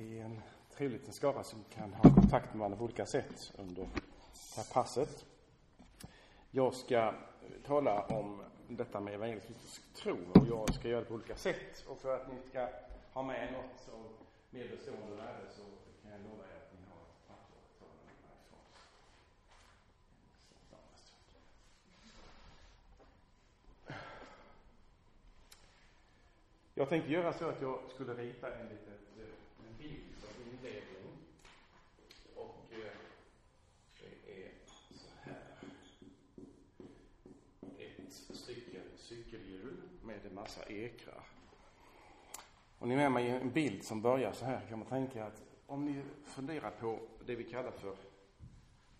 Vi är en trevlig liten skara som kan ha kontakt med varandra på olika sätt under det här passet. Jag ska tala om detta med evangelisk tro och jag ska göra det på olika sätt. Och för att ni ska ha med något som mer bestående värde så kan jag lova er att ni har ett papper att ta med härifrån. Jag tänkte göra så att jag skulle rita en liten eh, en bild som inledning. Och eh, det är så här. Ett stycke cykelhjul med en massa ekrar. Och ni är med mig i en bild som börjar så här kan man tänka att om ni funderar på det vi kallar för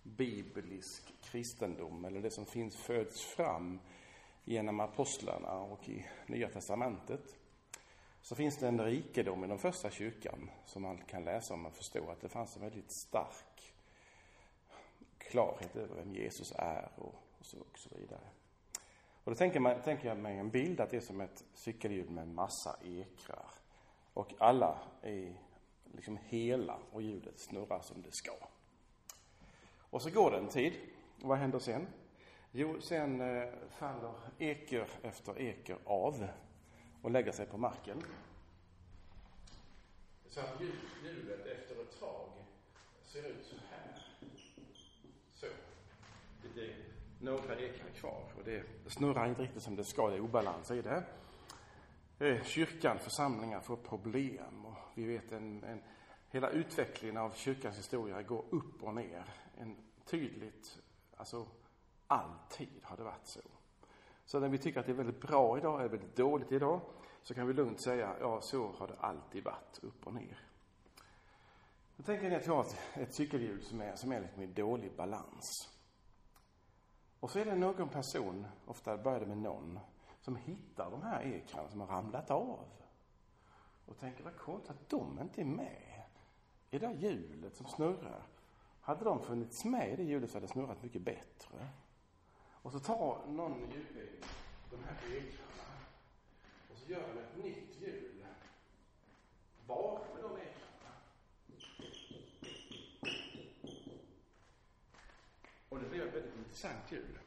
biblisk kristendom eller det som finns föds fram genom apostlarna och i Nya Testamentet så finns det en rikedom i den första kyrkan som man kan läsa om och förstå att det fanns en väldigt stark klarhet över vem Jesus är och, och, så, och så vidare. Och då tänker, man, tänker jag mig en bild att det är som ett cykelhjul med en massa ekrar. Och alla är liksom hela och hjulet snurrar som det ska. Och så går det en tid. Vad händer sen? Jo, sen eh, faller eker efter eker av och lägger sig på marken. Så att hjulet efter ett tag ser ut så här. Så. Det är några ekar kvar och det snurrar inte riktigt som det ska, det är obalans i det. Kyrkan, församlingar får problem och vi vet en, en hela utvecklingen av kyrkans historia går upp och ner. En tydligt, alltså alltid har det varit så. Så när vi tycker att det är väldigt bra idag, eller väldigt dåligt idag, så kan vi lugnt säga, ja, så har det alltid varit, upp och ner. Då tänker ni att vi har ett, ett cykelhjul som är, som är liksom i dålig balans. Och så är det någon person, ofta börjar det med någon, som hittar de här ekrarna som har ramlat av. Och tänker, vad konstigt att de inte är med i det där hjulet som snurrar. Hade de funnits med i det hjulet så hade det snurrat mycket bättre. Och så tar någon hjulbil de här ekrarna och så gör de ett nytt hjul bakom med de ekrarna. Och det blir ett väldigt intressant ljud.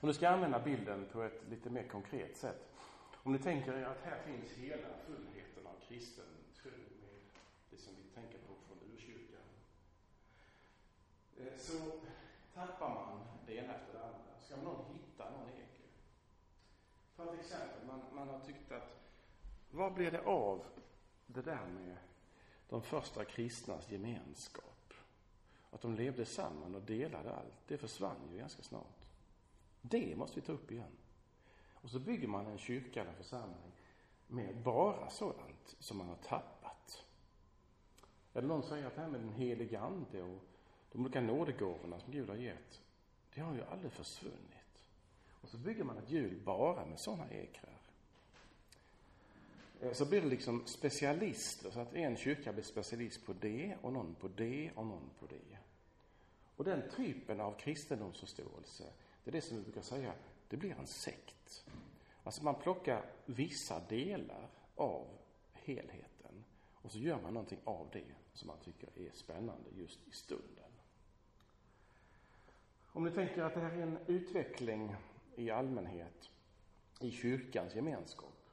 Och nu ska jag använda bilden på ett lite mer konkret sätt. Om ni tänker er att här finns hela fullheten av kristen tro med det som vi tänker på från urkyrkan. Eh, så tappar man det ena efter det andra. Ska någon hitta någon eker? För ett exempel, man, man har tyckt att vad blir det av det där med de första kristnas gemenskap? Att de levde samman och delade allt. Det försvann ju ganska snart. Det måste vi ta upp igen. Och så bygger man en kyrka eller församling med bara sådant som man har tappat. Eller någon säger att det här med den helige ande och de olika nådegåvorna som Gud har gett, det har ju aldrig försvunnit. Och så bygger man ett hjul bara med sådana ekrar. Eh, så blir det liksom specialister, så att en kyrka blir specialist på det och någon på det och någon på det. Och den typen av kristendomsförståelse, det är det som vi brukar säga, det blir en sekt. Alltså man plockar vissa delar av helheten och så gör man någonting av det som man tycker är spännande just i stunden. Om ni tänker att det här är en utveckling i allmänhet i kyrkans gemenskap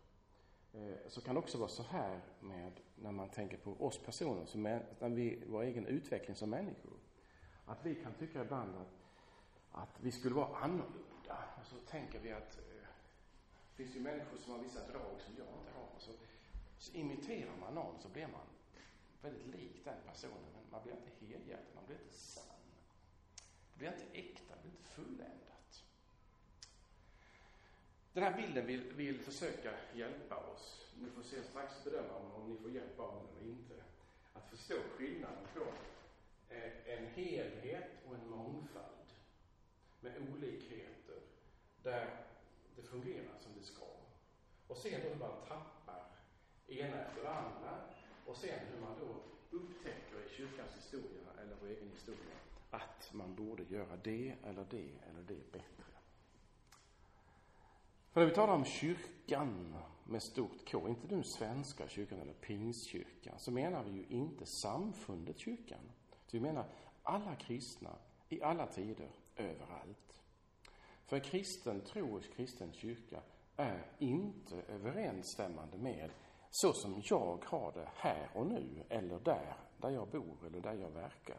eh, så kan det också vara så här med när man tänker på oss personer, som är, när vi, vår egen utveckling som människor. Att vi kan tycka ibland att, att vi skulle vara annorlunda. Och så tänker vi att eh, det finns ju människor som har vissa drag som jag inte har. Så, så imiterar man någon så blir man väldigt lik den personen. Men man blir inte helhjärtad, man blir inte sann. Det blir inte äkta, det blir inte fulländat. Den här bilden vill, vill försöka hjälpa oss. Ni får se strax bedöma om, om ni får hjälp av den eller inte. Att förstå skillnaden på Eh, en helhet och en mångfald med olikheter där det fungerar som det ska. Och sen hur man tappar ena efter andra och sen hur man då upptäcker i kyrkans historia eller vår egen historia att man borde göra det eller det eller det bättre. För när vi talar om kyrkan med stort K, inte den svenska kyrkan eller pingstkyrkan, så menar vi ju inte samfundet kyrkan. Vi menar alla kristna i alla tider, överallt. För kristen tro och kristen kyrka är inte överensstämmande med så som jag har det här och nu eller där, där jag bor eller där jag verkar.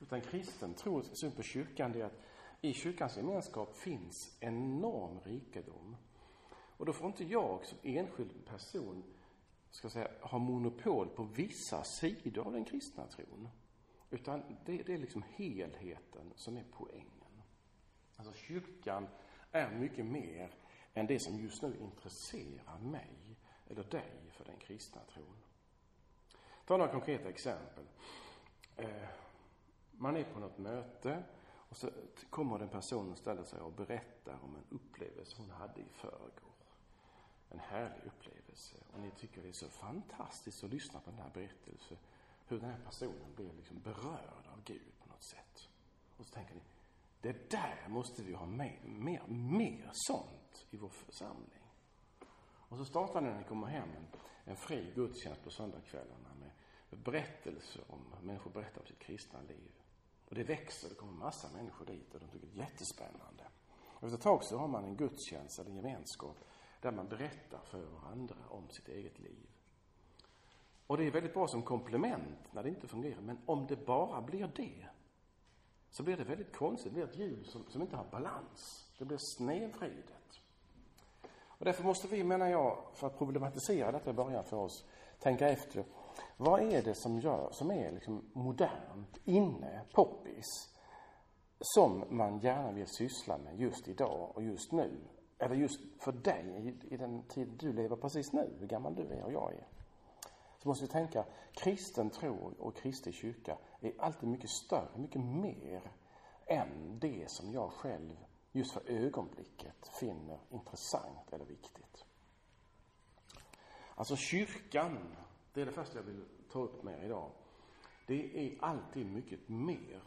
Utan kristen tro, syn på kyrkan, det är att i kyrkans gemenskap finns enorm rikedom. Och då får inte jag som enskild person, ska säga, ha monopol på vissa sidor av den kristna tron. Utan det, det är liksom helheten som är poängen. Alltså kyrkan är mycket mer än det som just nu intresserar mig eller dig för den kristna tron. Ta några konkreta exempel. Eh, man är på något möte och så kommer en person och ställer sig och berättar om en upplevelse hon hade i förrgår. En härlig upplevelse. Och ni tycker det är så fantastiskt att lyssna på den här berättelsen. Hur den här personen blir liksom berörd av Gud på något sätt. Och så tänker ni, det där måste vi ha med, mer, mer sånt i vår församling. Och så startar ni när ni kommer hem en, en fri gudstjänst på söndagskvällarna med berättelser om, människor berättar om sitt kristna liv. Och det växer, det kommer massa människor dit och de tycker det är jättespännande. Och efter ett tag så har man en gudstjänst eller en gemenskap där man berättar för varandra om sitt eget liv. Och det är väldigt bra som komplement när det inte fungerar. Men om det bara blir det, så blir det väldigt konstigt. Det blir ett hjul som, som inte har balans. Det blir snedvridet. Och därför måste vi, menar jag, för att problematisera detta i början för oss, tänka efter. Vad är det som gör, som är liksom modernt, inne, poppis, som man gärna vill syssla med just idag och just nu? Eller just för dig i, i den tid du lever precis nu, hur gammal du är och jag är. Så måste vi tänka, kristen tro och kristen kyrka är alltid mycket större, mycket mer än det som jag själv just för ögonblicket finner intressant eller viktigt. Alltså kyrkan, det är det första jag vill ta upp med er idag. Det är alltid mycket mer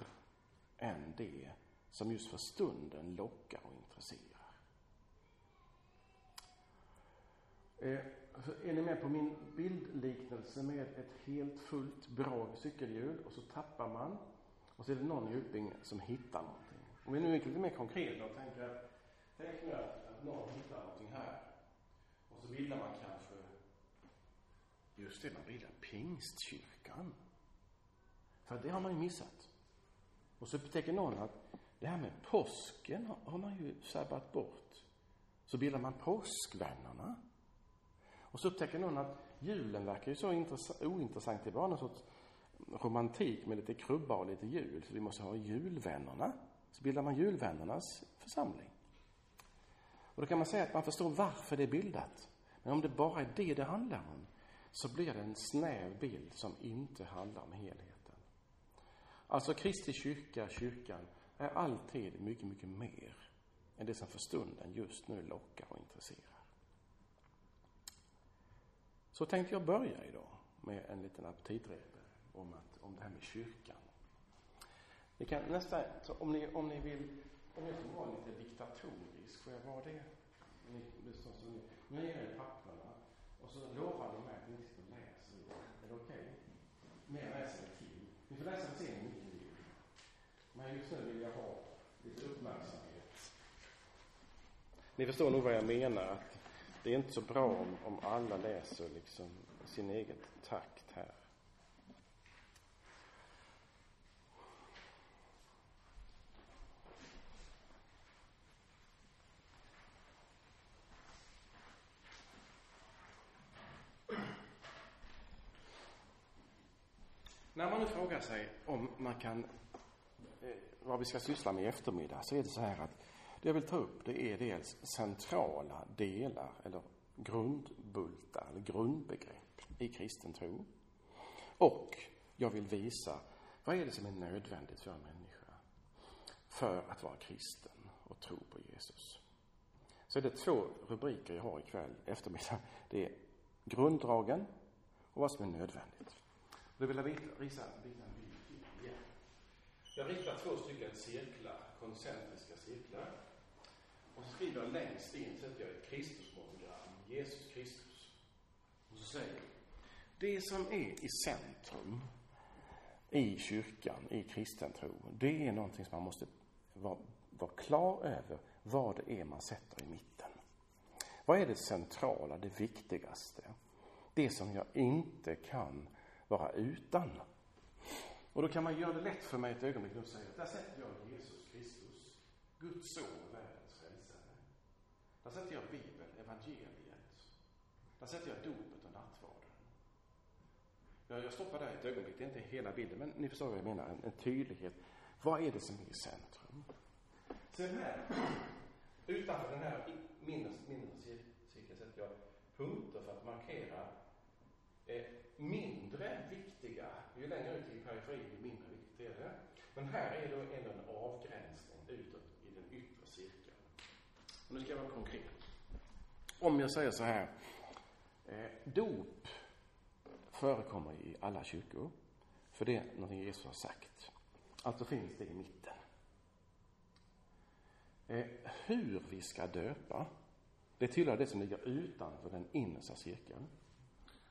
än det som just för stunden lockar och intresserar. Eh, Alltså, är ni med på min bildliknelse med ett helt fullt bra cykelhjul och så tappar man och så är det någon i utbildningen som hittar någonting. Om vi nu är lite mer konkreta och tänker, tänk nu att, att någon hittar någonting här och så bildar man kanske, just det, man bildar pingstkyrkan. För det har man ju missat. Och så upptäcker någon att det här med påsken har man ju sabbat bort. Så bildar man påskvännerna. Och så upptäcker någon att julen verkar ju så ointressant. Det är bara någon sorts romantik med lite krubba och lite jul. Så vi måste ha julvännerna. Så bildar man julvännernas församling. Och då kan man säga att man förstår varför det är bildat. Men om det bara är det det handlar om så blir det en snäv bild som inte handlar om helheten. Alltså Kristi kyrka, kyrkan, är alltid mycket, mycket mer än det som för stunden just nu lockar och intresserar. Så tänkte jag börja idag med en liten aptitrepe om, att, om det här med kyrkan. Ni kan nästa, om ni, om ni vill, om jag får vara lite diktatorisk, får jag vara det? Ni, ni, ni ger er papperna och så lovar ni mig att ni inte ska läsa Är det okej? Okay? Mer läser till. Ni får läsa sen mycket ni vill. Men just nu vill jag ha lite uppmärksamhet. Ni förstår nog vad jag menar. Det är inte så bra om, om alla läser liksom sin egen takt här. När man nu frågar sig om man kan, eh, vad vi ska syssla med i eftermiddag, så är det så här att det jag vill ta upp det är dels centrala delar eller grundbultar eller grundbegrepp i kristen tro. Och jag vill visa vad är det som är nödvändigt för en människa för att vara kristen och tro på Jesus. Så det är två rubriker jag har ikväll eftermiddag. Det är grunddragen och vad som är nödvändigt. Då vill jag visa, visa en bild igen. Jag ritar två stycken cirklar, koncentriska cirklar. Och så skriver jag längst in, sätter jag ett Kristusmonogram, Jesus Kristus. Och så säger jag, det som är i centrum i kyrkan, i kristen tro, det är någonting som man måste vara, vara klar över vad det är man sätter i mitten. Vad är det centrala, det viktigaste? Det som jag inte kan vara utan. Och då kan man göra det lätt för mig ett ögonblick och säga, där sätter jag Jesus Kristus, Guds son. Där sätter jag Bibeln, evangeliet. Där sätter jag dopet och nattvarden. Jag stoppar där ett ögonblick, det är inte hela bilden, men ni förstår vad jag menar, en, en tydlighet. Vad är det som är i centrum? Sen här, utanför den här mindre, mindre cirkeln sätter jag punkter för att markera eh, mindre viktiga, ju längre ut i periferin, ju mindre viktigt är det. Men här är då ändå en avgränsning utåt i den yttre cirkeln. Och nu ska jag vara konkret. Om jag säger så här, eh, dop förekommer i alla kyrkor, för det är någonting Jesus har sagt. Alltså finns det i mitten. Eh, hur vi ska döpa, det tillhör det som ligger utanför den innersta cirkeln.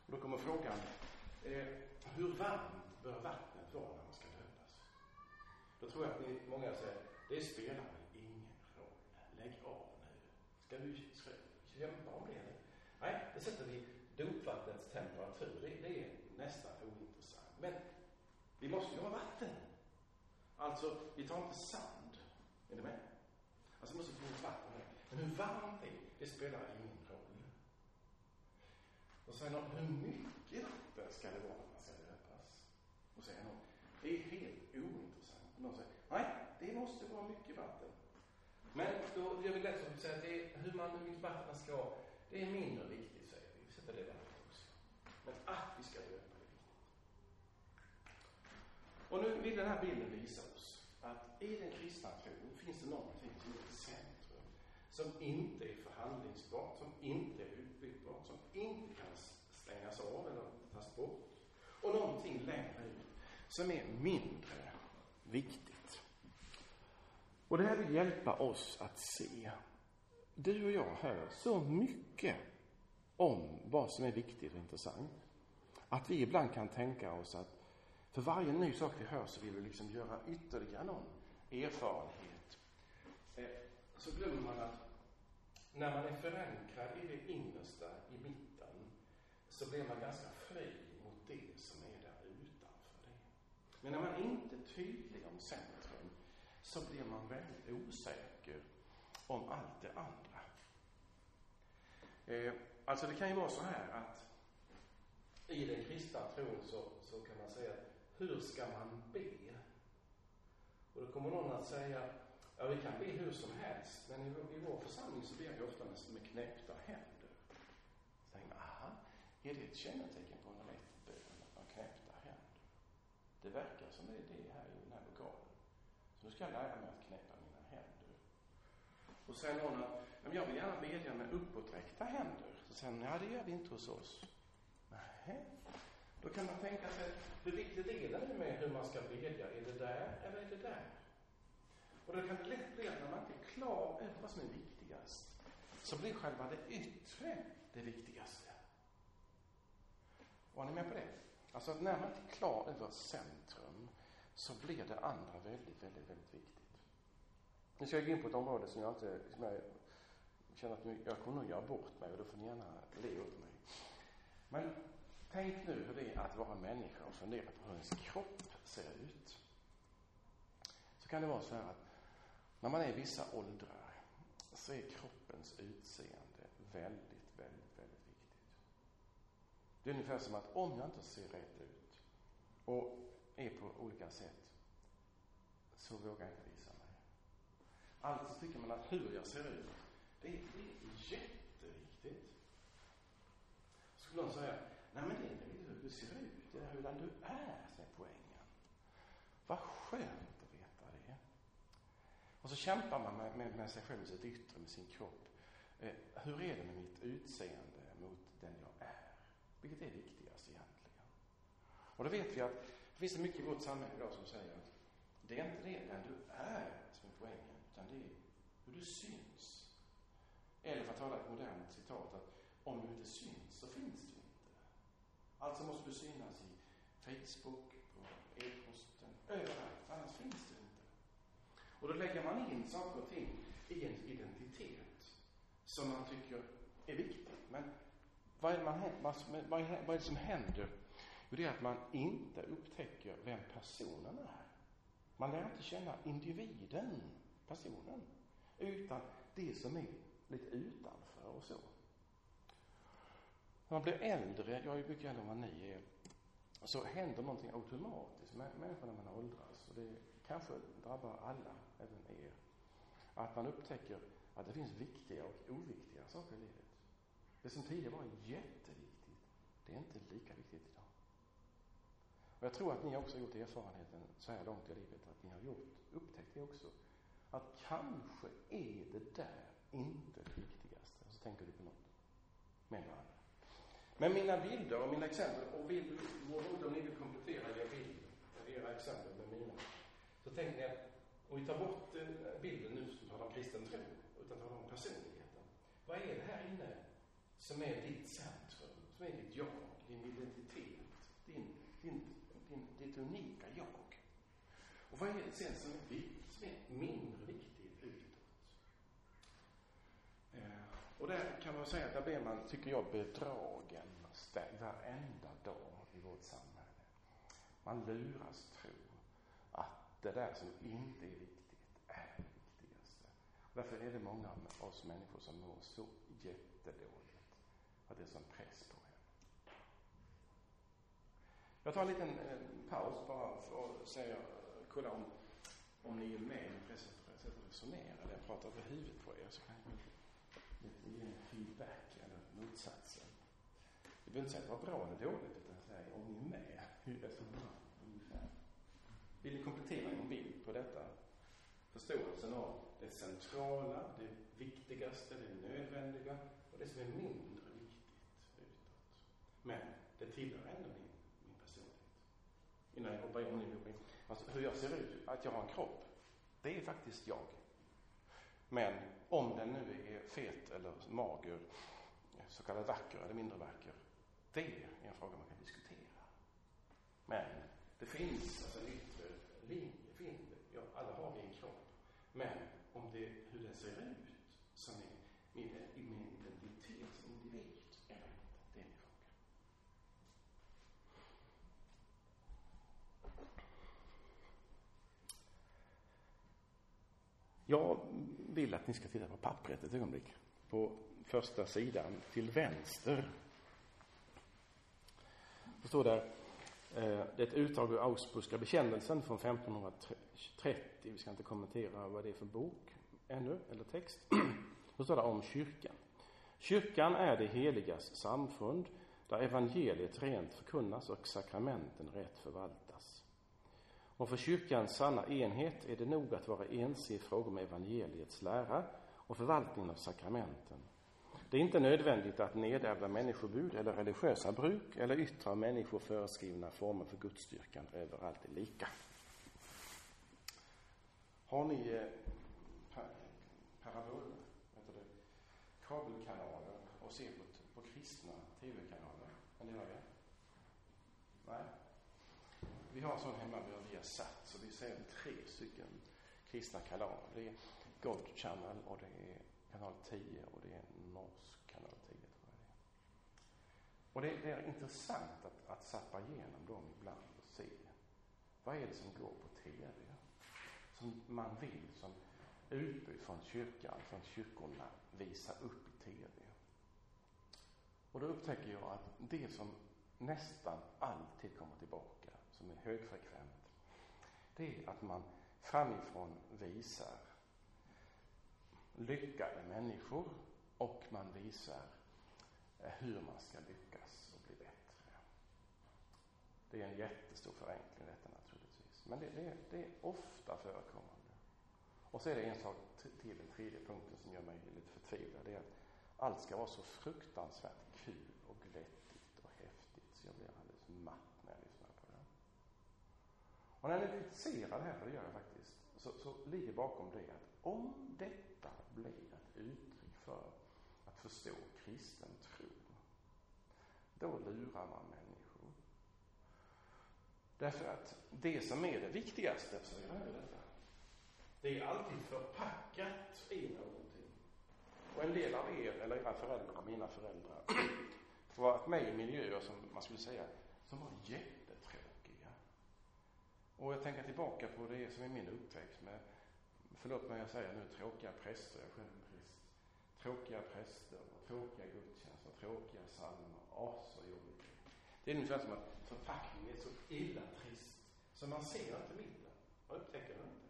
Och då kommer frågan, eh, hur varmt bör vattnet vara när man ska döpas? Då tror jag att ni, många säger, det spelar väl ingen roll. Lägg av nu. Ska du kämpa om det? Nej, det sätter vi dopvattnets temperatur. Det, det är nästan ointressant. Men vi måste ju ha vatten. Alltså, vi tar inte sand. Är ni med? Alltså, vi måste få vatten med. Men hur varmt det är, det spelar ingen roll. Och säger någon, hur mycket vatten ska det vara när man ska döpas? Och säger någon, det är helt ointressant. Någon säger, nej, det måste vara mycket vatten. Men då gör vi lätt att säga att det är, hur, man, hur vatten man ska ha, det är mindre viktigt, säger vi. Vi sätter det vattnet också. Men att vi ska döpa är viktigt. Och nu vill den här bilden visa oss att i den kristna tron finns det någonting som är centrum, som inte är förhandlingsbart, som inte är utbytbart, som inte kan stängas av eller tas bort. Och någonting längre ut, som är mindre viktigt. Och det här vill hjälpa oss att se. Du och jag hör så mycket om vad som är viktigt och intressant. Att vi ibland kan tänka oss att för varje ny sak vi hör så vill vi liksom göra ytterligare någon erfarenhet. Eh, så glömmer man att när man är förankrad i det innersta, i mitten, så blir man ganska fri mot det som är där utanför det. Men när man inte är tydlig om centrum så blir man väldigt osäker om allt det andra. Eh, alltså det kan ju vara så här att i den kristna tron så, så kan man säga, hur ska man be? Och då kommer någon att säga, ja vi kan be hur som helst, men i, i vår församling så ber vi ofta med, med knäppta händer. Så tänker man, aha, är det ett kännetecken på en rätt bön, att man knäppta händer? Det verkar som det är det här i den här lokalen. Så nu ska jag lära mig att knäppa mina händer. Och säger någon att, men jag vill gärna bedja med uppåträckta händer. Så säger man, ja det gör vi inte hos oss. Nej. Då kan man tänka sig, hur viktigt är det nu med hur man ska bedja? Är det där eller är det där? Och då kan det lätt bli att när man inte är klar över vad som är viktigast, så blir själva det yttre det viktigaste. Var ni med på det? Alltså när man inte är klar över centrum, så blir det andra väldigt, väldigt, väldigt viktigt. Nu ska jag gå in på ett område som jag inte, som jag känner att jag kommer nog göra bort mig och då får ni gärna le åt mig. Men tänk nu hur det är att vara människa och fundera på hur ens kropp ser ut. Så kan det vara så här att när man är i vissa åldrar så är kroppens utseende väldigt, väldigt, väldigt viktigt. Det är ungefär som att om jag inte ser rätt ut och är på olika sätt så vågar jag inte visa mig. Alltså tycker man att hur jag ser ut, det är, det är jätteviktigt. Skulle någon säga, nej men det är inte hur du ser ut, det är hur du är, säger poängen. Vad skönt att veta det. Och så kämpar man med, med, med sig själv, med sitt yttre, med sin kropp. Eh, hur är det med mitt utseende mot den jag är? Vilket är viktigast egentligen? Och då vet vi att det finns det mycket i vårt samhälle idag som säger att det är inte det den du är som är poängen, utan det är hur du syns. Eller för att tala ett modernt citat, att om du inte syns så finns du inte. Alltså måste du synas i Facebook, på e-posten, överallt, annars finns du inte. Och då lägger man in saker och ting i en identitet som man tycker är viktig. Men vad är, det man, vad, vad är det som händer? Jo, det är att man inte upptäcker vem personen är. Man lär inte känna individen, personen, utan det som är lite utanför och så. När man blir äldre, jag är mycket äldre än vad ni är, så händer någonting automatiskt med människor när man åldras. Och det kanske drabbar alla, även er. Att man upptäcker att det finns viktiga och oviktiga saker i livet. Det som tidigare var jätteviktigt, det är inte lika viktigt idag. Och jag tror att ni också har gjort erfarenheten så här långt i livet, att ni har gjort, upptäckt det också. Att kanske är det där inte det viktigaste. Så tänker du på något med varandra. Men mina bilder och mina exempel, och vill, om ni vill komplettera era bilder, era exempel med mina, så tänker ni att om vi tar bort eh, bilden nu som talar om kristen tro, utan talar om personligheten. Vad är det här inne som är ditt centrum, som är ditt jag, din identitet, din, din, din, ditt unika jag? Och vad är det sen som är, viktigt, som är mindre viktigt utåt? Eh, och där kan man säga att där blir man, tycker jag, bedragen varenda dag i vårt samhälle. Man luras tro att det där som inte är viktigt är det viktigaste. Därför är det många av oss människor som mår så jättedåligt. Att det är sån press på. Jag tar en liten eh, paus bara för att säga, eh, kolla om, om ni är med i intresset för att resonera. Eller jag pratar över huvudet på er så kan jag ge en feedback eller motsatsen. Vi behöver inte säga att det var bra eller dåligt, utan säga om ni är med, hur resonerar ungefär. Vill ni komplettera någon bild på detta? Förståelsen av det centrala, det viktigaste, det nödvändiga och det som är mindre viktigt utåt. Men det tillhör ändå. Innan jag ber om ny vision. Alltså hur jag ser ut, att jag har en kropp, det är faktiskt jag. Men om den nu är fet eller mager, så kallad vacker eller mindre vacker, det är en fråga man kan diskutera. Men det finns alltså en yttre linje, finns det. Ja, alla har vi en kropp. Men om det, hur den ser ut, som är min, min identitet som individ, eller inte, det är min fråga. Jag vill att ni ska titta på pappret ett ögonblick. På första sidan till vänster det står där, eh, det är ett utdrag ur Augsburgska bekännelsen från 1530. Vi ska inte kommentera vad det är för bok ännu, eller text. Då står det om kyrkan. Kyrkan är det heligas samfund där evangeliet rent förkunnas och sakramenten rätt förvaltas. Och för kyrkans sanna enhet är det nog att vara ense i frågor om evangeliets lära och förvaltningen av sakramenten det är inte nödvändigt att nedärvda människobud eller religiösa bruk eller yttre av människor föreskrivna former för gudsstyrkan överallt är lika. Har ni eh, parabol, kabelkanaler och ser på, på kristna tv-kanaler? Kan ni göra det? Nej? Vi har en sån hemma vi har satt så vi ser tre stycken kristna kanaler. Det är God Channel och det är kanal 10 och det är norsk kanal 10 tror jag det är. Och det, det är intressant att, att sappa igenom dem ibland och se vad är det som går på TV som man vill som utbud från kyrkan, från kyrkorna visa upp i TV. Och då upptäcker jag att det som nästan alltid kommer tillbaka, som är högfrekvent, det är att man framifrån visar lyckade människor och man visar eh, hur man ska lyckas och bli bättre. Det är en jättestor förenkling detta naturligtvis. Men det, det, det är ofta förekommande. Och så är det en sak till, den tredje punkten som gör mig lite förtvivlad. Det är att allt ska vara så fruktansvärt kul och glättigt och häftigt så jag blir alldeles matt när jag lyssnar på det. Och när ni kritiserar det här, för det gör jag faktiskt, så, så ligger bakom det att om detta blir ett uttryck för att förstå kristen tro, då lurar man människor. Därför att det som är det viktigaste, så är det detta. Det är alltid förpackat i någonting. Och en del av er, eller era föräldrar, mina föräldrar, har varit med i miljöer som man skulle säga, som var jätte och jag tänker tillbaka på det som är min uppväxt med, förlåt mig jag säger nu, tråkiga präster, jag själv präst. Tråkiga präster, och tråkiga gudstjänster, tråkiga psalmer. Åh, så jobbigt. Det är ungefär som att förpackningen är så illa trist, så man ser inte middagen. Man upptäcker den inte.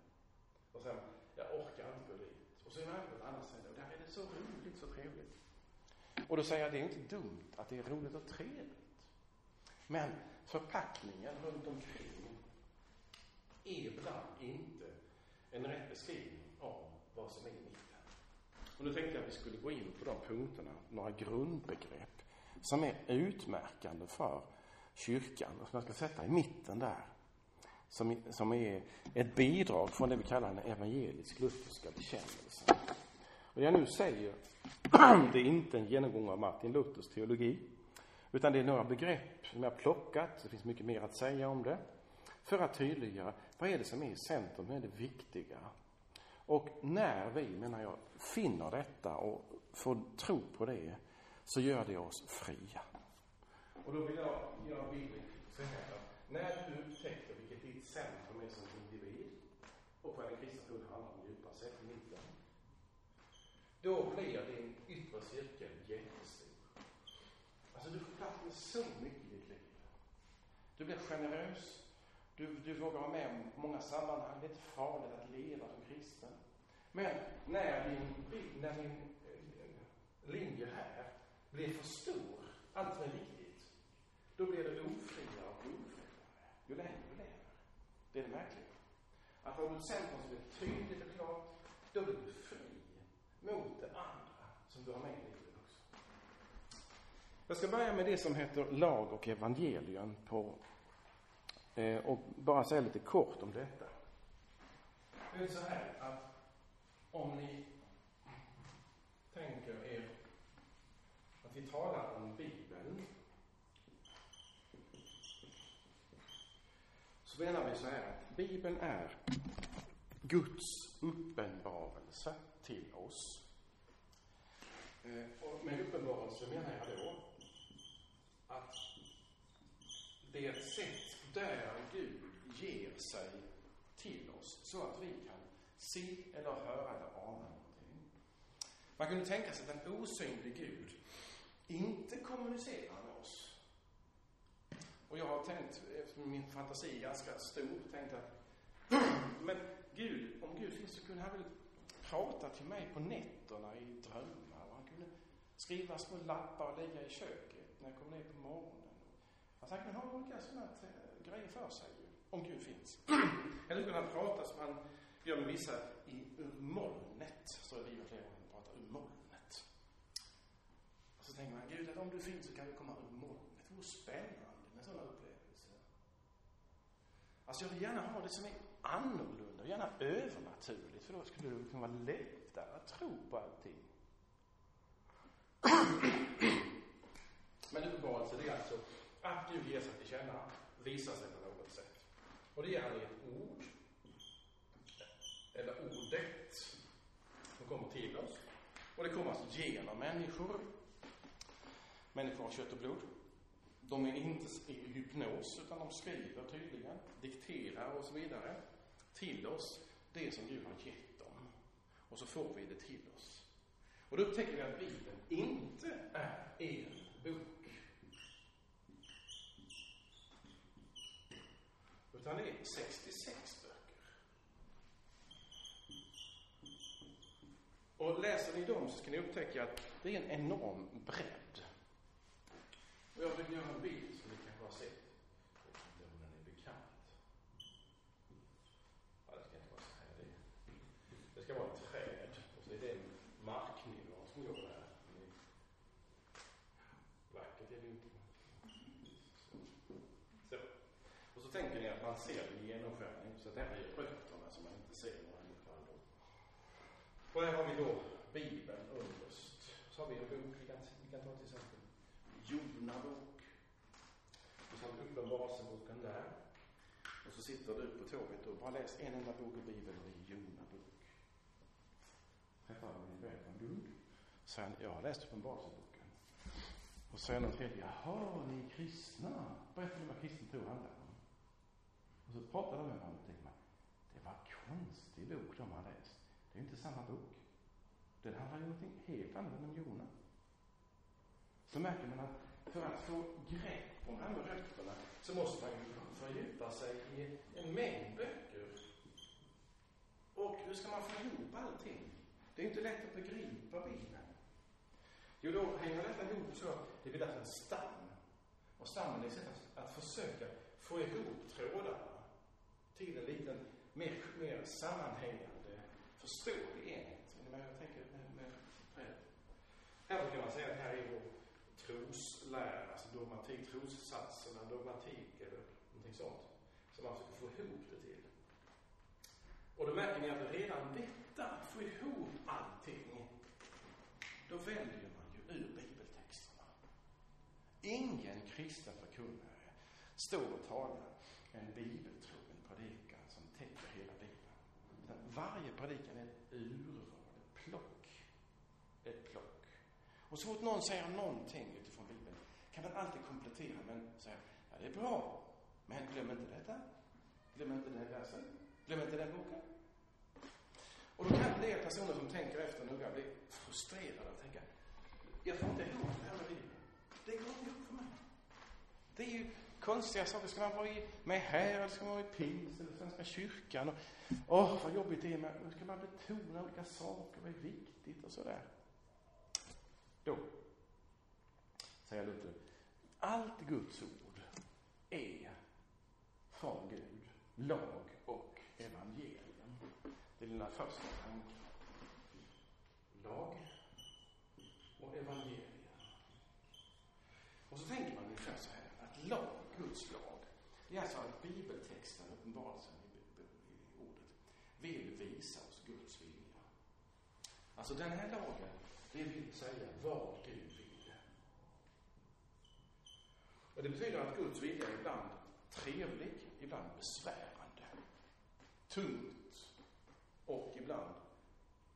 Och sen, jag orkar inte gå dit. Och så är man på ett annat ställe och där är det så roligt, så trevligt. Och då säger jag, det är inte dumt att det är roligt och trevligt. Men förpackningen runt omkring är ibland inte en rätt beskrivning av vad som är i mitten. Och nu tänkte jag att vi skulle gå in på de punkterna, några grundbegrepp som är utmärkande för kyrkan och som jag ska sätta i mitten där. Som, som är ett bidrag från det vi kallar den evangelisk-lutherska bekännelsen. Och det jag nu säger, det är inte en genomgång av Martin Luthers teologi, utan det är några begrepp som jag har plockat, det finns mycket mer att säga om det, för att tydliggöra vad är det som är i centrum, vad är det viktiga? Och när vi, menar jag, finner detta och får tro på det, så gör det oss fria. Och då vill jag göra bilden så här, när du upptäcker vilket ditt centrum är som individ, och vad den kristna tron handlar om djupare sett i mitten, då blir din yttre cirkel jättestor. Alltså du får plats med så mycket i ditt liv. Du blir generös. Du, du vågar vara med om många sammanhang. Det är inte farligt att leva som kristen. Men när din, när din eh, linje här blir för stor, allt för är viktigt, då blir du ofriare och ofriare ju längre du lever. Det är det märkliga. Att har du ett centrum som är tydligt och klart, då blir du fri mot det andra som du har med i livet också. Jag ska börja med det som heter lag och evangelium på, Eh, och bara säga lite kort om detta. Det är så här att om ni tänker er att vi talar om Bibeln så menar vi så här att Bibeln är Guds uppenbarelse till oss. Eh, och med uppenbarelse menar jag då att det är ett sätt där Gud ger sig till oss så att vi kan se eller höra eller ana någonting. Man kunde tänka sig att en osynlig Gud inte kommunicerar med oss. Och jag har tänkt, eftersom min fantasi är ganska stor, tänkt att men Gud, om Gud finns så kunde han väl prata till mig på nätterna i drömmar och han kunde skriva små lappar och lägga i köket när jag kom ner på morgonen. Alltså han kunde ha olika sådana grejer för sig om Gud finns. Eller kunde han prata som han gör med vissa i, ur molnet, så är och flera gånger pratar ur molnet. Och så tänker man, Gud, att om du finns så kan vi komma ur molnet. Det vore spännande med sådana upplevelser. Alltså jag vill gärna ha det som är annorlunda, gärna övernaturligt, för då skulle det kunna vara lättare att tro på allting. Men uppenbarelse, det är alltså att Gud ger sig till känna, Visa sig på något sätt. Och det ger han i ett ord, eller ordet, som kommer till oss. Och det kommer alltså genom människor. Människor av kött och blod. De är inte i hypnos, utan de skriver tydligen, dikterar och så vidare till oss det som Gud har gett dem. Och så får vi det till oss. Och då upptäcker vi att Bibeln inte är en bok. Utan det är 66 böcker. Och läser ni dem så ska ni upptäcka att det är en enorm bredd. Och jag vill göra en bild som ni kanske har sett. Jag vet inte om den är bekant. Ja, det ska inte vara så här. Det, det ska vara ett träd. Och så är det en marknivå som går där. Vackert är det inte. Så. Och så tänker ni att man ser det genomskärning. Så det här är rötterna som man inte ser några fall då. Och här har vi då Bibeln underst. Så har vi en bok, vi kan, vi kan ta till exempel Jona bok. Och så har vi Uppenbarelseboken där. Och så sitter du på tåget och bara läst en enda bok i Bibeln och det är Jona bok. Träffar min vän från Lund. Sen, jag har läst Uppenbarelseboken. Och sen den tredje, jaha, ni är kristna. Berätta vad kristen tro handlar. Och så pratar de med varandra och tänkte man, det var konstig bok de har läst. Det är inte samma bok. Den handlar ju om någonting helt annat än om Jona. Så märker man att för att få grepp om de här rötterna så måste man ju fördjupa sig i en mängd böcker. Och hur ska man få ihop allting? Det är inte lätt att begripa Bibeln. Jo, då hänger detta ihop så det blir därför en stam. Och stammen är ett sätt att, att försöka få ihop trådarna till en liten, mer, mer sammanhängande, förståelig enhet. Men jag tänker med, med? Här brukar man säga att här är vår troslära, alltså dogmatik, trossatserna, dogmatik eller någonting sånt. Som man försöker få ihop det till. Och då märker ni att redan detta, att få ihop allting, då väljer man ju ur bibeltexterna. Ingen kristen förkunnare står och talar en bibeltro predikan som täcker hela Bibeln. Utan varje predikan är ett urval, ett plock. Ett plock. Och så fort någon säger någonting utifrån Bibeln kan man alltid komplettera med att säga, ja det är bra, men glöm inte detta. Glöm inte den versen. Glöm inte den boken. Och då kan det personer som tänker efter noga bli frustrerade och tänka, jag får inte ihop det här med Bibeln. Det går inte ihop för mig. Det är ju konstiga saker. Ska man vara med här, eller ska man vara i pingst? eller Svenska kyrkan? Och, åh, vad jobbigt det är med, ska man betona olika saker, vad är viktigt och sådär. Då, säger Luther, allt Guds ord är från Gud, lag och evangelium. Det är dina första tanken. Lag och evangelium. Och så tänker man ungefär så här, att lag, Guds lag, det är alltså att bibeltexten, uppenbarelsen i, i ordet, vill visa oss Guds vilja. Alltså den här lagen, det vill säga vad Gud vill. Och det betyder att Guds vilja är ibland trevlig, ibland besvärande, tungt och ibland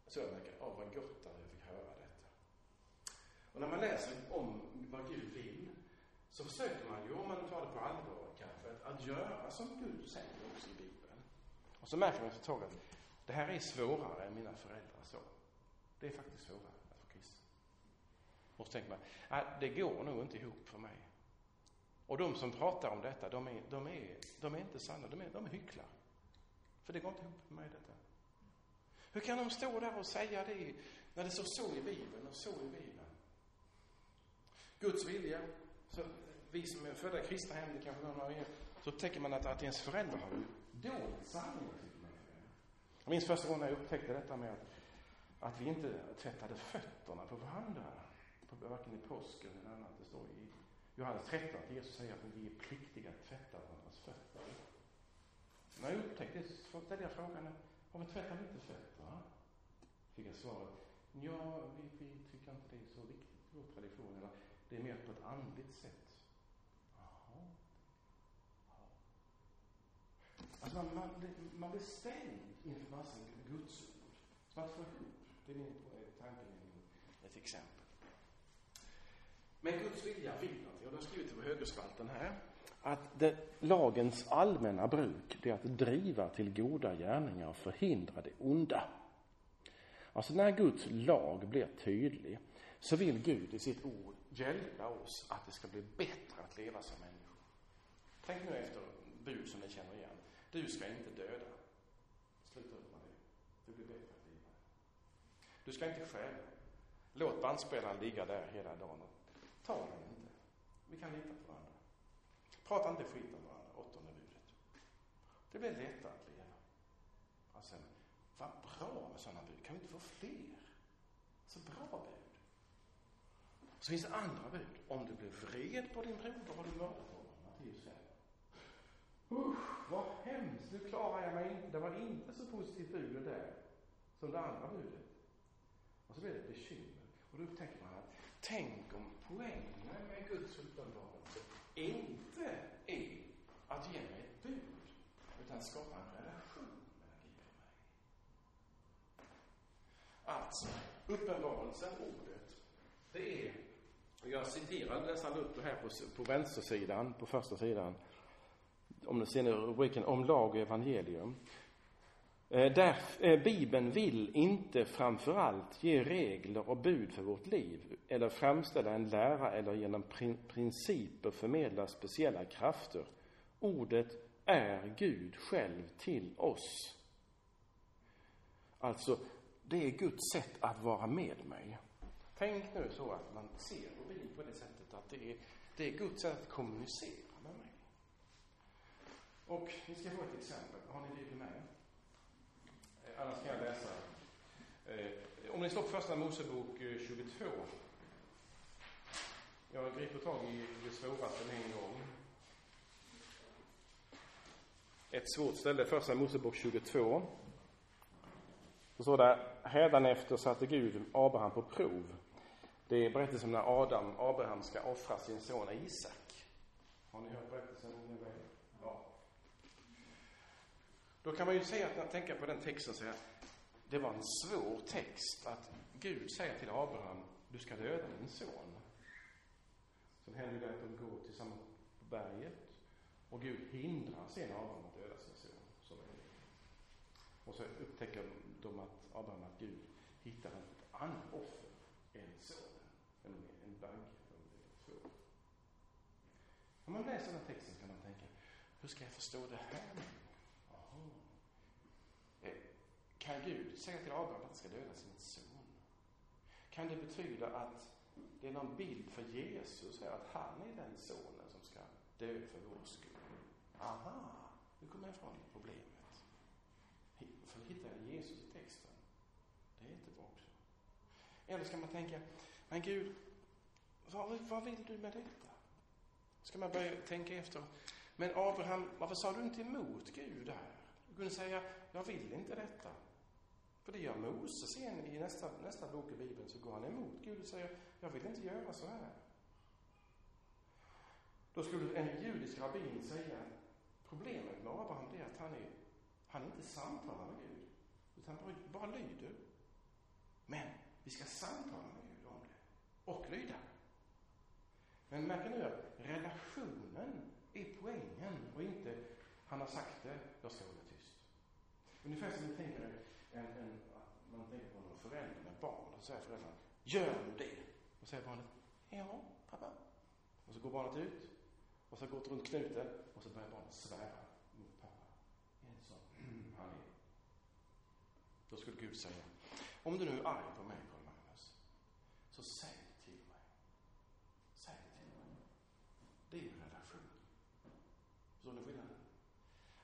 så jag märker, ja vad gott att jag fick höra detta. Och när man läser om vad Gud vill så försöker man ju, om man tar det på allvar kanske, att, att göra som Gud säger också i Bibeln. Och så märker man efter ett tag att det här är svårare än mina föräldrar så. Det är faktiskt svårare att få kristen. Och så tänker man, att det går nog inte ihop för mig. Och de som pratar om detta, de är, de är, de är inte sanna, de är, de är hycklar. För det går inte ihop för mig detta. Hur kan de stå där och säga det när det står så i Bibeln och så i Bibeln? Guds vilja, så vi som är födda i kristna hem, det kanske någon av er, så upptäcker man att, att ens föräldrar har dolt sanningen, Jag minns första gången jag upptäckte detta med att, att vi inte tvättade fötterna på varandra, på, varken i påsken eller annat. Det står i Johannes 13 att Jesus säger att vi är pliktiga att tvätta varandras fötter. När jag upptäckte det så ställde jag frågan, varför tvättar vi inte fötterna? Fick jag svaret, ja, vi, vi tycker inte det är så viktigt i vår tradition. Eller, det är mer på ett andligt sätt. Jaha. Ja. Alltså man, man, man blir stängd inför massa gudsord. Så man får ihop. Det är min eh, tanke med ett exempel. Men Guds vilja vill någonting. Och det har skrivit på högerspalten här. Att det, lagens allmänna bruk, det är att driva till goda gärningar och förhindra det onda. Alltså när Guds lag blir tydlig så vill Gud i sitt ord hjälpa oss att det ska bli bättre att leva som människor. Tänk nu efter bud som ni känner igen. Du ska inte döda. Sluta upp med det. Det blir bättre att leva. Du ska inte stjäla. Låt bandspelaren ligga där hela dagen. Ta den inte. Vi kan lita på varandra. Prata inte skit om varandra, åttonde budet. Det blir lättare att leva. Och sen, vad bra med sådana bud. Kan vi inte få fler? Så bra bud. Så finns det andra bud. Om du blir vred på din broder har du mördat honom. Matteus 5. Usch, vad hemskt. Nu klarar jag mig inte. Det var inte så positivt bud det där som det andra budet. Och så blir det ett bekymmer. Och då upptäcker man att tänk om poängen med Guds uppenbarelse inte är att ge mig ett bud, utan skapa en relation mellan Gud och mig. Alltså, uppenbarelsen, ordet, det är, jag citerar nästan Luther här på, på vänstersidan, på första sidan, om ni ser rubriken om lag och evangelium. Eh, där eh, Bibeln vill inte framför allt ge regler och bud för vårt liv eller framställa en lära eller genom principer förmedla speciella krafter. Ordet är Gud själv till oss. Alltså, det är Guds sätt att vara med mig. Tänk nu så att man ser på Bibeln på det sättet att det är, det är Guds sätt att kommunicera med mig. Och vi ska få ett exempel. Har ni Bibeln med? Eh, annars kan jag läsa. Eh, om ni slår på första Mosebok eh, 22. Jag griper tag i det svåraste med en gång. Ett svårt ställe, första Mosebok 22. Så står det, hädanefter satte Gud Abraham på prov. Det är berättelsen när Adam, Abraham ska offra sin son Isak. Har ni hört berättelsen? Ja. Då kan man ju säga att, tänker på den texten så är det var en svår text att Gud säger till Abraham, du ska döda din son. Sen händer det att de går tillsammans på berget och Gud hindrar sen Abraham att döda sin son. Som och så upptäcker de att Abraham, att Gud hittar ett annat offer än son. En, två. Om man läser den här texten kan man tänka, hur ska jag förstå det här Aha. Eh, kan Gud säga till Abraham att han ska döda sin son? Kan det betyda att det är någon bild för Jesus här, att han är den sonen som ska dö för vår skull? Aha, nu kommer jag ifrån problemet. För hittar jag Jesus i texten. Det är inte bra också. Eller ska man tänka, men Gud, vad, vad vill du med detta? Ska man börja tänka efter, men Abraham, varför sa du inte emot Gud här? Du kunde säga, jag vill inte detta. För det gör Moses igen i nästa, nästa bok i Bibeln, så går han emot Gud och säger, jag vill inte göra så här. Då skulle en judisk rabbin säga, problemet med Abraham är att han är, han inte samtalar med Gud, utan bara, bara lyder. Men vi ska samtala med Gud om det, och lyda. Men märk nu att relationen är poängen och inte, han har sagt det, jag ska hålla tyst. Ungefär som ni tänker en, en, man tänker på någon förälder med barn, och så säger föräldrarna, gör nu det. Och säger barnet, ja, pappa. Och så går barnet ut, och så går det runt knuten, och så börjar barnet svära mot pappa. Är det så? Han är. Då skulle Gud säga, om du nu är arg på mig, Karl Magnus, så säg det till mig. Säg det till mig. Det är en relation. Förstår ni skillnaden?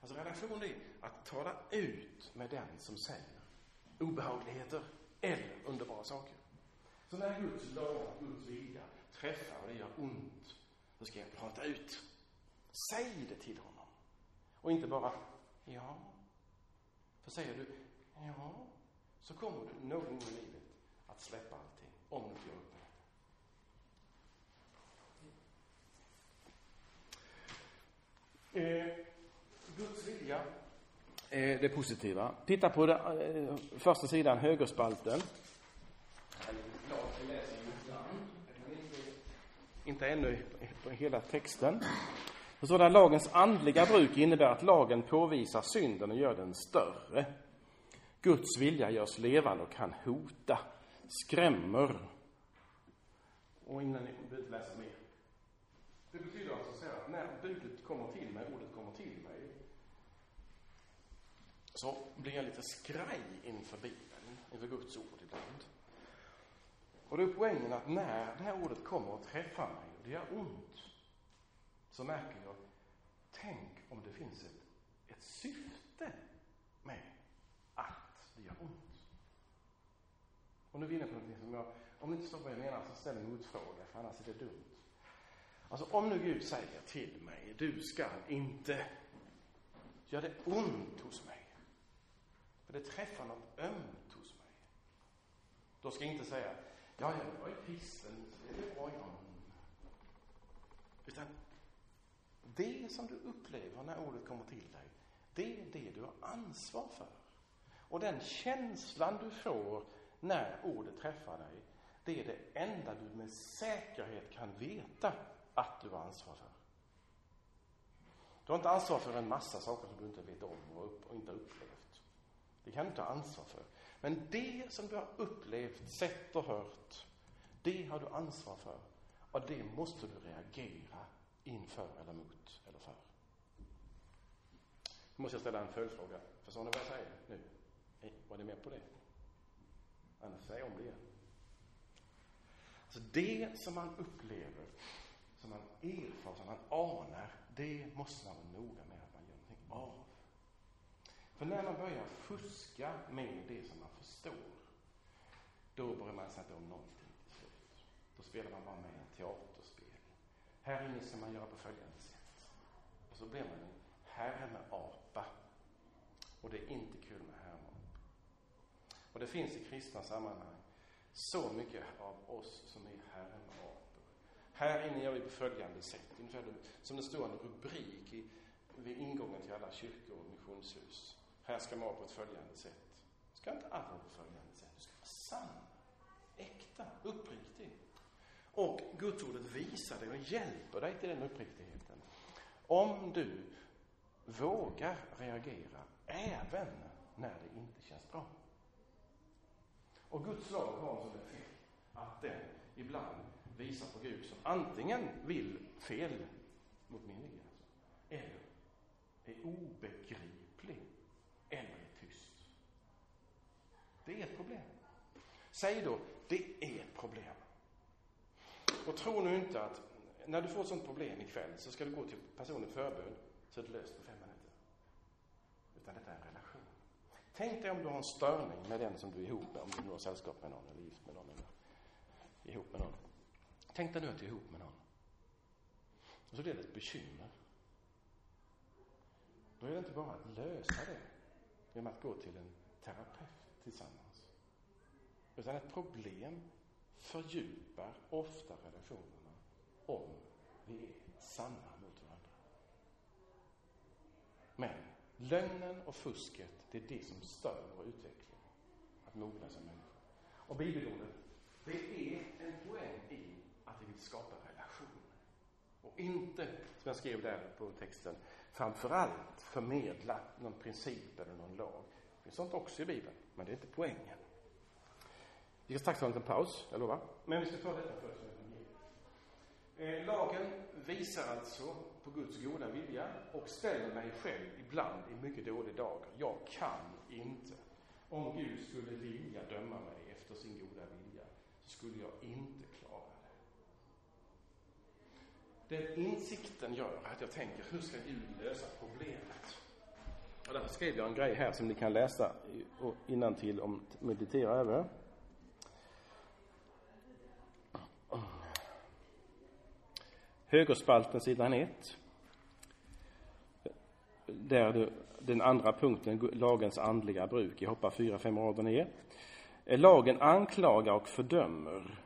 Alltså relation är att tala ut med den som säger obehagligheter eller underbara saker. Så när Guds lag, Guds vilja träffar och det gör ont, då ska jag prata ut. Säg det till honom. Och inte bara, ja. För säger du, ja, så kommer du någon gång i livet att släppa allting, om du inte gör upp med det. Eh, Guds vilja är det positiva. Titta på det, första sidan, högerspalten. Inte ännu på hela texten. Så står där, lagens andliga bruk innebär att lagen påvisar synden och gör den större. Guds vilja görs levande och kan hota, skrämmer. Och innan ni behöver läsa mer. Det betyder alltså så att när budet kommer till mig, ordet kommer till mig, så blir jag lite skraj inför Bibeln, inför Guds ord ibland. Och då är poängen att när det här ordet kommer och träffar mig och det gör ont, så märker jag, tänk om det finns ett, ett syfte med att det gör ont. Och nu är vi inne på någonting som jag, om ni inte förstår vad jag menar, så ställ en motfråga, för annars är det dumt. Alltså om nu Gud säger till mig, du ska inte, göra det ont hos mig. För det träffar något ömt hos mig. Då ska jag inte säga, ja, jag är kristen, det är bra, jag. Utan det som du upplever när ordet kommer till dig, det är det du har ansvar för. Och den känslan du får när ordet träffar dig, det är det enda du med säkerhet kan veta att du har ansvar för. Du har inte ansvar för en massa saker som du inte vet om och, upp, och inte har upplevt. Det kan du ta ansvar för. Men det som du har upplevt, sett och hört, det har du ansvar för. Och det måste du reagera inför eller mot eller för. Nu måste jag ställa en följdfråga. Förstår ni vad jag säger nu? Var ni med på det? Annars säger jag om det igen. Alltså det som man upplever, som man erfar, som man anar, det måste man vara noga med att man gör någonting av. För när man börjar fuska med det som man förstår, då börjar man sätta om någonting till slut. Då spelar man bara med en teaterspel. Här inne ska man göra på följande sätt. Och så blir man en härmeapa. Och det är inte kul med härmap. Och det finns i kristna sammanhang så mycket av oss som är härmapor. Här inne gör vi på följande sätt, ungefär som det står en rubrik i, vid ingången till alla kyrkor och missionshus. Här ska man vara på ett följande sätt. Du ska inte alls vara på följande sätt. Du ska vara sann, äkta, uppriktig. Och Gudsordet visar dig och hjälper dig till den uppriktigheten. Om du vågar reagera även när det inte känns bra. Och Guds lag har som effekt att den ibland visar på Gud som antingen vill fel mot min vilja, alltså, eller är obegriplig, eller är tyst. Det är ett problem. Säg då, det är ett problem. Och tro nu inte att när du får ett sånt problem ikväll så ska du gå till personen förbön så är det löst på fem minuter. Utan detta är en relation. Tänk dig om du har en störning med den som du är ihop med, om du nu har sällskap med någon eller gift med någon eller ihop med någon. Tänk dig nu att du är ihop med någon. Och så blir det ett bekymmer. Då är det inte bara att lösa det genom att gå till en terapeut tillsammans. Utan ett problem fördjupar ofta relationerna om vi är sanna mot varandra. Men lögnen och fusket, det är det som stör vår utveckling. Att mogna som människa. Och bibelordet, det är en poäng i att vi vill skapa relation. Och inte, som jag skrev där på texten, framförallt förmedla någon princip eller någon lag. Det finns sånt också i Bibeln, men det är inte poängen. Vi ska strax ta en liten paus, jag lovar. Men vi ska ta detta först. Eh, lagen visar alltså på Guds goda vilja och ställer mig själv ibland i mycket dålig dag. Jag kan inte. Om Gud skulle vilja döma mig efter sin goda vilja så skulle jag inte klara det. Den insikten gör att jag tänker, hur ska Gud lösa problemet? Och därför skrev jag en grej här som ni kan läsa innan till om meditera över. Högerspalten, sidan 1. Där den andra punkten, lagens andliga bruk. Jag hoppar fyra, fem rader ner. Lagen anklagar och fördömer.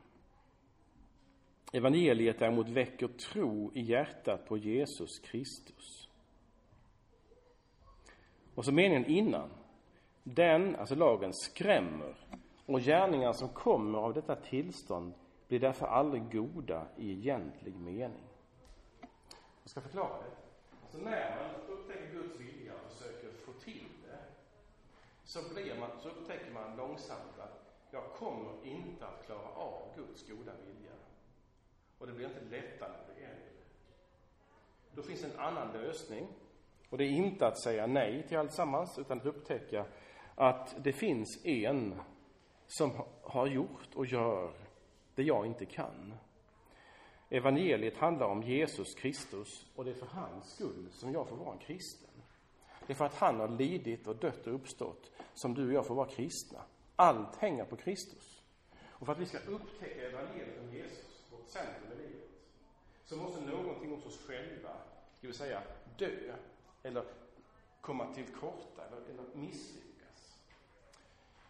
Evangeliet däremot väcker tro i hjärtat på Jesus Kristus. Och så meningen innan. Den, alltså lagen, skrämmer och gärningar som kommer av detta tillstånd blir därför aldrig goda i egentlig mening. Jag ska förklara det. Alltså när man upptäcker Guds vilja och försöker få till det, så, blir man, så upptäcker man långsamt att jag kommer inte att klara av Guds goda vilja. Och det blir inte lättare när det. Då finns en annan lösning. Och det är inte att säga nej till alltsammans, utan att upptäcka att det finns en som har gjort och gör det jag inte kan. Evangeliet handlar om Jesus Kristus och det är för hans skull som jag får vara en kristen. Det är för att han har lidit och dött och uppstått som du och jag får vara kristna. Allt hänger på Kristus. Och för att vi ska upptäcka evangeliet om Jesus, vårt centrum i livet, så måste någonting hos oss själva, ska vi säga, dö eller komma till korta eller, eller misslyckas.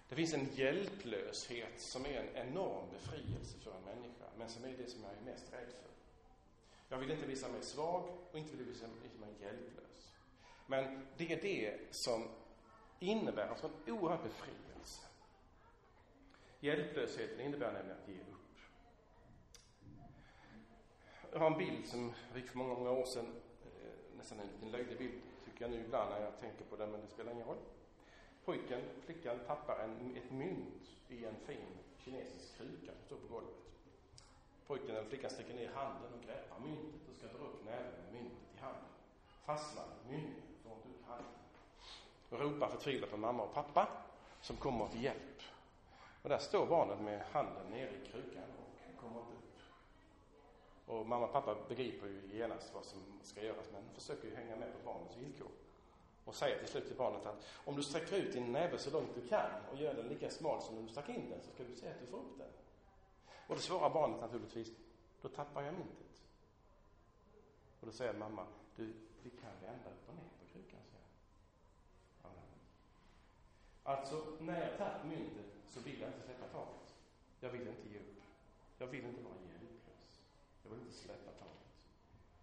Det finns en hjälplöshet som är en enorm befrielse för en människa, men som är det som jag är mest rädd för. Jag vill inte visa mig svag och inte vill visa mig hjälplös. Men det är det som innebär alltså en oerhörd befrielse. Hjälplösheten innebär nämligen att ge upp. Jag har en bild som jag fick för många, många år sedan, eh, nästan en liten löjlig bild, tycker jag nu ibland när jag tänker på den, men det spelar ingen roll. Pojken, flickan, tappar en, ett mynt i en fin kinesisk kruka som står på golvet. Pojken eller flickan sticker ner handen och greppar myntet och ska dra upp näven med myntet i handen. Fastnar i mynningen, får inte upp handen. Och ropar förtvivlat på mamma och pappa som kommer till hjälp. Och där står barnet med handen nere i krukan och kommer inte upp. Och mamma och pappa begriper ju genast vad som ska göras men försöker ju hänga med på barnets villkor. Och säger till slut till barnet att om du sträcker ut din näve så långt du kan och gör den lika smal som när du stack in den så ska du se att du får upp den. Och det svarar barnet naturligtvis, då tappar jag myntet. Och då säger mamma, du, vi kan vända upp och ner på krukan, säger ja. Alltså, när jag tagit myntet så vill jag inte släppa taget. Jag vill inte ge upp. Jag vill inte vara hjälplös. Jag vill inte släppa taget.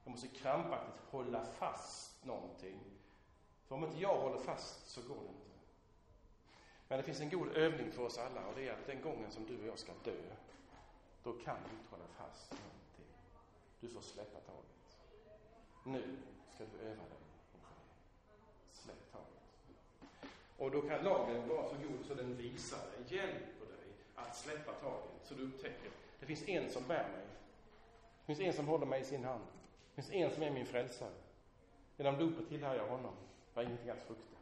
Jag måste krampaktigt hålla fast någonting. För om inte jag håller fast så går det inte. Men det finns en god övning för oss alla och det är att den gången som du och jag ska dö då kan du inte hålla fast någonting. Du får släppa taget. Nu ska du öva dig inför det. Släpp taget. Och då kan lagen vara så god så den visar dig, hjälper dig att släppa taget. Så du upptäcker, det finns en som bär mig. Det finns en som håller mig i sin hand. Det finns en som är min frälsare. Genom dopet tillhör jag honom. Jag har ingenting att frukta.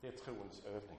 Det är trons övning.